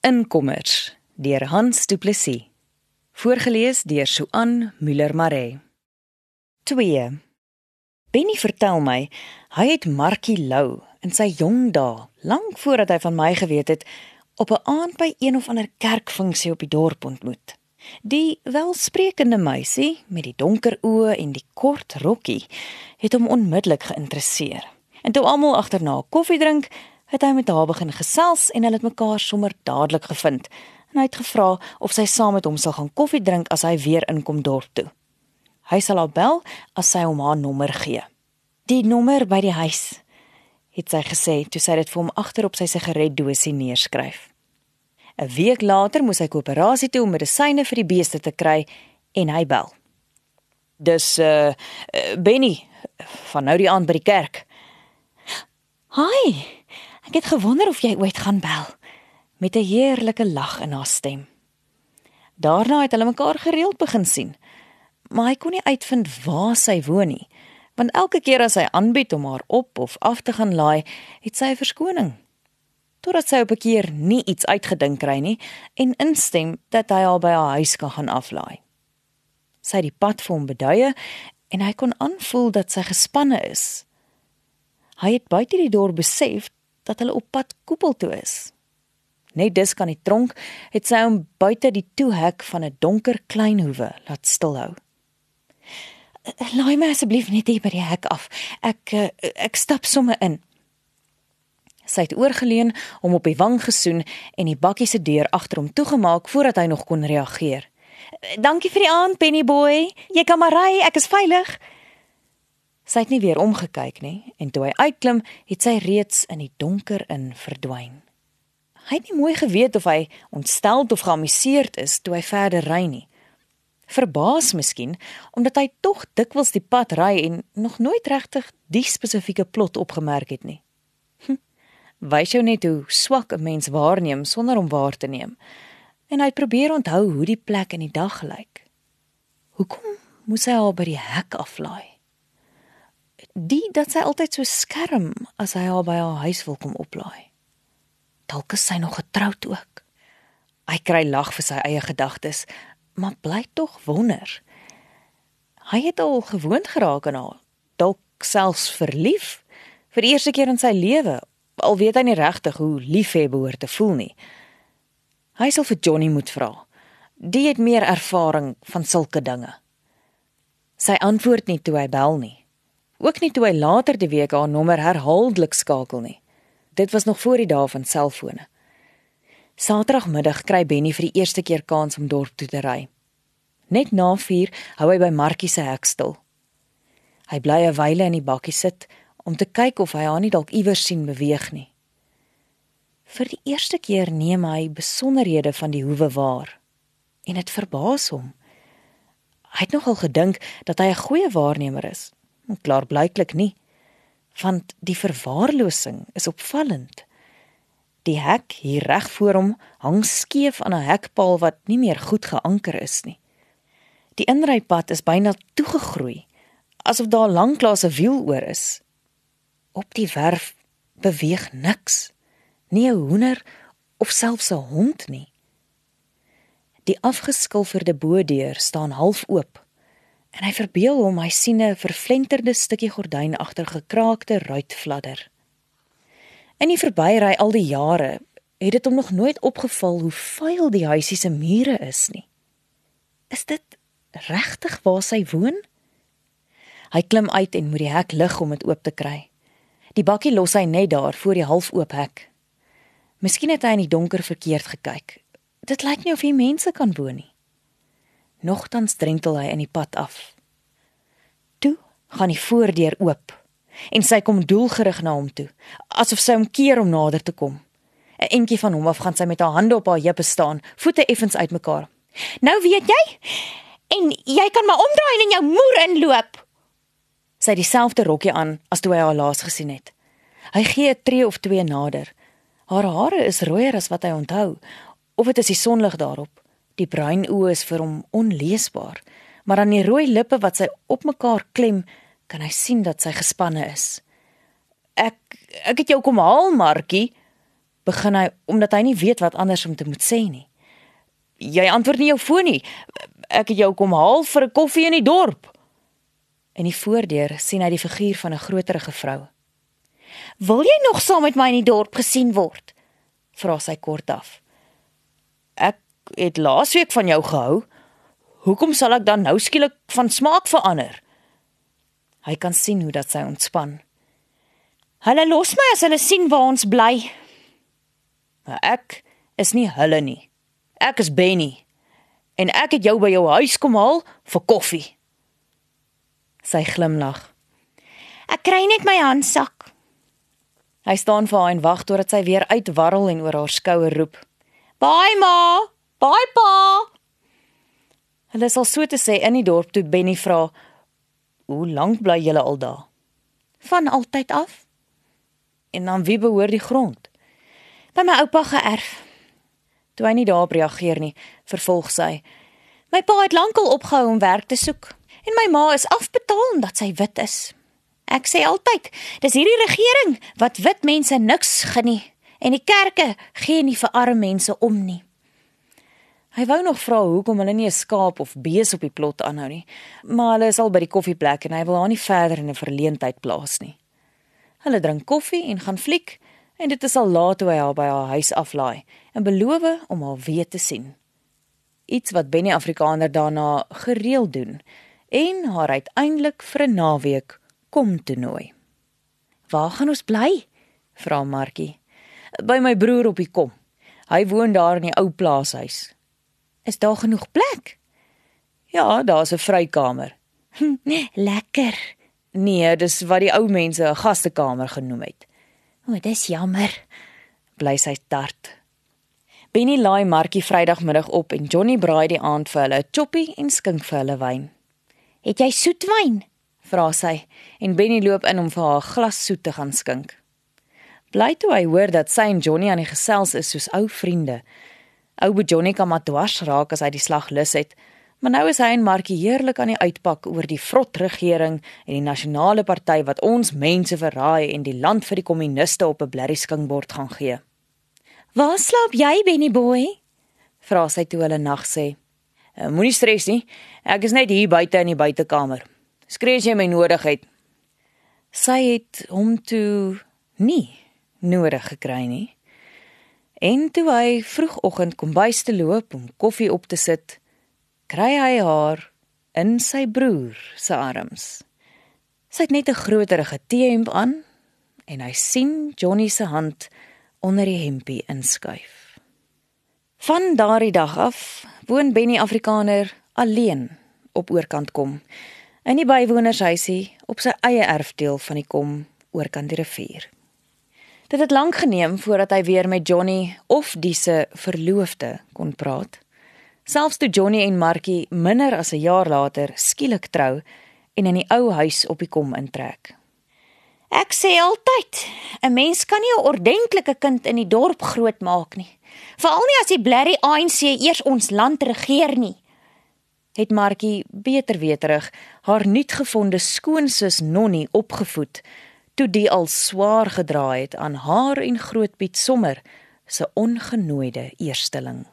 Inkommers deur Hans Du Plessis. Voorgeles deur Suan Müller Maree. 2. Benny vertel my hy het Markie Lou in sy jong dae, lank voordat hy van my geweet het, op 'n aand by een of ander kerkfunksie op die dorp ontmoet. Die welsprekende meisie met die donker oë en die kort rokkie het hom onmiddellik geïnteresseer. En toe almal agterna koffie drink, het hy met haar begin gesels en hulle het mekaar sommer dadelik gevind. En hy het gevra of sy saam met hom sal gaan koffie drink as hy weer inkom dorp toe. Hy sal haar bel as sy hom haar nommer gee. Die nommer by die huis, het sy gesê toe sy dit vir hom agter op sy sigaretdosie neerskryf. 'n Week later moes hy koöperasie toe om medisyne vir die beeste te kry en hy bel. Dis uh Benny van nou die aand by die kerk. Hi. Ek het gewonder of jy ooit gaan bel met 'n heerlike lag in haar stem. Daarna het hulle mekaar gereeld begin sien, maar hy kon nie uitvind waar sy woon nie, want elke keer as hy aanbied om haar op of af te gaan laai, het sy 'n verskoning. Totdat sy op 'n keer nie iets uitgedink kry nie en instem dat hy haar by haar huis kan gaan aflaai. Sy het die pad vir hom beduie en hy kon aanvoel dat sy gespanne is. Hy het buite die dorp besef dat hulle op pad koepel toe is. Net dis kan die tronk het sy hom buite die toehek van 'n donker klein hoewe laat stilhou. Laai my asseblief net hier by die hek af. Ek eh, ek stap sommer in. Sy het oorgeleun, hom op die wang gesoen en die bakkie se deur agter hom toegemaak voordat hy nog kon reageer. Dankie vir die aand, Penny boy. Jy kan maar ry, ek is veilig. Sy het nie weer omgekyk nie en toe hy uitklim, het sy reeds in die donker in verdwyn. Hy het nie mooi geweet of hy ontstel of geamuseerd is toe hy verder ry nie. Verbaas miskien omdat hy tog dikwels die pad ry en nog nooit regtig die spesifieke plot opgemerk het nie. Hm, Wys jou net hoe swak 'n mens waarneem sonder om waar te neem. En hy probeer onthou hoe die plek in die dag gelyk. Hoekom moes hy haar by die hek aflaai? Die dat sy altyd so skerm as hy haar by haar huis wil kom oplaai. Dalk is sy nog getroud ook. Hy kry lag vir sy eie gedagtes, maar bly tog wonder. Hy het al gewoond geraak aan haar, dalk selfs verlief vir die eerste keer in sy lewe, al weet hy nie regtig hoe lief hy behoort te voel nie. Hy sal vir Johnny moet vra. Die het meer ervaring van sulke dinge. Sy antwoord nie toe hy bel nie. Ook nie toe hy later die week haar nommer herhaaldelik skakel nie. Dit was nog voor die dae van selfone. Saterdagmiddag kry Benny vir die eerste keer kans om dorp toe te ry. Net na 4 hou hy by Markie se hek stil. Hy bly 'n wyle in die bakkie sit om te kyk of hy haar nie dalk iewers sien beweeg nie. Vir die eerste keer neem hy besonderhede van die hoewe waar en dit verbaas hom. Hy het nogal gedink dat hy 'n goeie waarnemer is, Klaar blyklik nie. Want die verwaarlosing is opvallend. Die hek hier reg voor hom hang skeef aan 'n hekpaal wat nie meer goed geanker is nie. Die inrypad is byna toegegroei, asof daar lanklaas 'n wiel oor is. Op die werf beweeg niks. Nie 'n hoender of selfs 'n hond nie. Die afgeskilferde bodeur staan half oop en hy verbeel hom hy sien 'n vervlenterde stukkie gordyn agter gekraakte ruitfladder. In die verbyry al die jare het dit hom nog nooit opgeval hoe vuil die huisie se mure is nie. Is dit regtig waar sy woon? Hy klim uit en moet die hek lig om dit oop te kry. Die bakkie los hy net daar voor die halfoop hek. Miskien het hy in die donker verkeerd gekyk. Dit lyk nie of hier mense kan woon nie. Nogtans drentel hy in die pad af. Toe gaan die voordeur oop en sy kom doelgerig na hom toe, asof sy hom keer om nader te kom. 'n Entjie van hom af gaan sy met haar hande op haar heupe staan, voete effens uitmekaar. "Nou weet jy? En jy kan maar omdraai en in jou moer inloop." Sy het dieselfde rokkie aan as toe hy haar laas gesien het. Hy gee 'n tree of twee nader. Haar hare is rooier as wat hy onthou, of dit is die sonlig daarop. Die bruin oë is vir hom onleesbaar, maar aan die rooi lippe wat sy op mekaar klem, kan hy sien dat sy gespanne is. "Ek ek het jou kom haal, Markie," begin hy omdat hy nie weet wat anders om te moet sê nie. Jy antwoord nie jou foon nie. Ek het jou kom haal vir 'n koffie in die dorp. In die voordeur sien hy die figuur van 'n groterige vrou. "Wil jy nog saam met my in die dorp gesien word?" vra sy kort af. "Ek het laasweek van jou gehou. Hoekom sal ek dan nou skielik van smaak verander?" Hy kan sien hoe dat sy ontspan. "Hulle los my as hulle sien waar ons bly." "Maar ek is nie hulle nie. Ek is Benny en ek het jou by jou huis kom haal vir koffie." Sy glimlag. "Ek kry net my handsak." Hy staan vir haar en wag totdat sy weer uitwarrel en oor haar skouer roep: "Bye ma, bye pa." Hulle sal so te sê in die dorp toe Benny vra: "Hoe lank bly julle al daar?" "Van altyd af." "En dan wie behoort die grond?" "By my oupa geërf." Toe hy nie daarop reageer nie, vervolg sy: "My pa het lankal opgehou om werk te soek en my ma is afbetaal omdat sy wit is." Ek sê altyd, dis hierdie regering wat wit mense niks genie en die kerke gee nie vir arme mense om nie. Hy wou nog vra hoekom hulle nie 'n skaap of bees op die plot aanhou nie, maar hulle is al by die koffieplek en hy wil haar nie verder in 'n verleentheid plaas nie. Hulle drink koffie en gaan fliek en dit is al laat toe hy haar by haar huis aflaai en beloof om haar weer te sien. Iets wat Benny Afrikaner daarna gereeld doen en haar uiteindelik vir 'n naweek kom toe nooi. "Waar gaan ons bly?" vra Markie. "By my broer op die kom. Hy woon daar in die ou plaashuis." "Is daar genoeg plek?" "Ja, daar's 'n vrykamer." "Lekker." "Nee, dis wat die ou mense 'n gastekamer genoem het." "O, dis jammer." Bly sy tart. Benny laai Markie Vrydagmiddag op en Johnny braai die aand vir hulle 'n choppie en skink vir hulle wyn. "Het jy soetwyn?" vra sy en Benny loop in om vir haar glas soet te gaan skink. Bly toe hy hoor dat sy en Johnny aan die gesels is soos ou vriende. Ou Bo Johnny kan maar dwars raak as hy die slag lus het, maar nou is hy en Markie heerlik aan die uitpak oor die vrot regering en die nasionale party wat ons mense verraai en die land vir die kommuniste op 'n blerrie skinkbord gaan gee. "Waar slaap jy, Benny boy?" vra sy toe hulle nag sê. "Moenie stres nie. Ek is net hier buite in die buitekamer." Skree as jy my nodig het. Sy het hom toe nie nodig gekry nie. En toe hy vroegoggend kom bys te loop om koffie op te sit, kry hy haar in sy broer se arms. Sy het net 'n groterige T-hemp aan en hy sien Johnny se hand onder die hempie inskuif. Van daardie dag af woon Benny Afrikaner alleen op oorkant kom in die bywonershuisie op sy eie erfdeel van die kom oor kan die rivier. Dit het lank geneem voordat hy weer met Johnny of dise verloofde kon praat. Selfs toe Johnny en Markie minder as 'n jaar later skielik trou en in die ou huis op die kom intrek. Ek sê altyd, 'n mens kan nie 'n ordentlike kind in die dorp grootmaak nie, veral nie as die blerrie ANC eers ons land regeer nie het Markie beter weterig haar nuutgevonde skoonsus Nonnie opgevoed toe die al swaar gedra het aan haar en Grootpiet Sommer se ongenooide eersteling.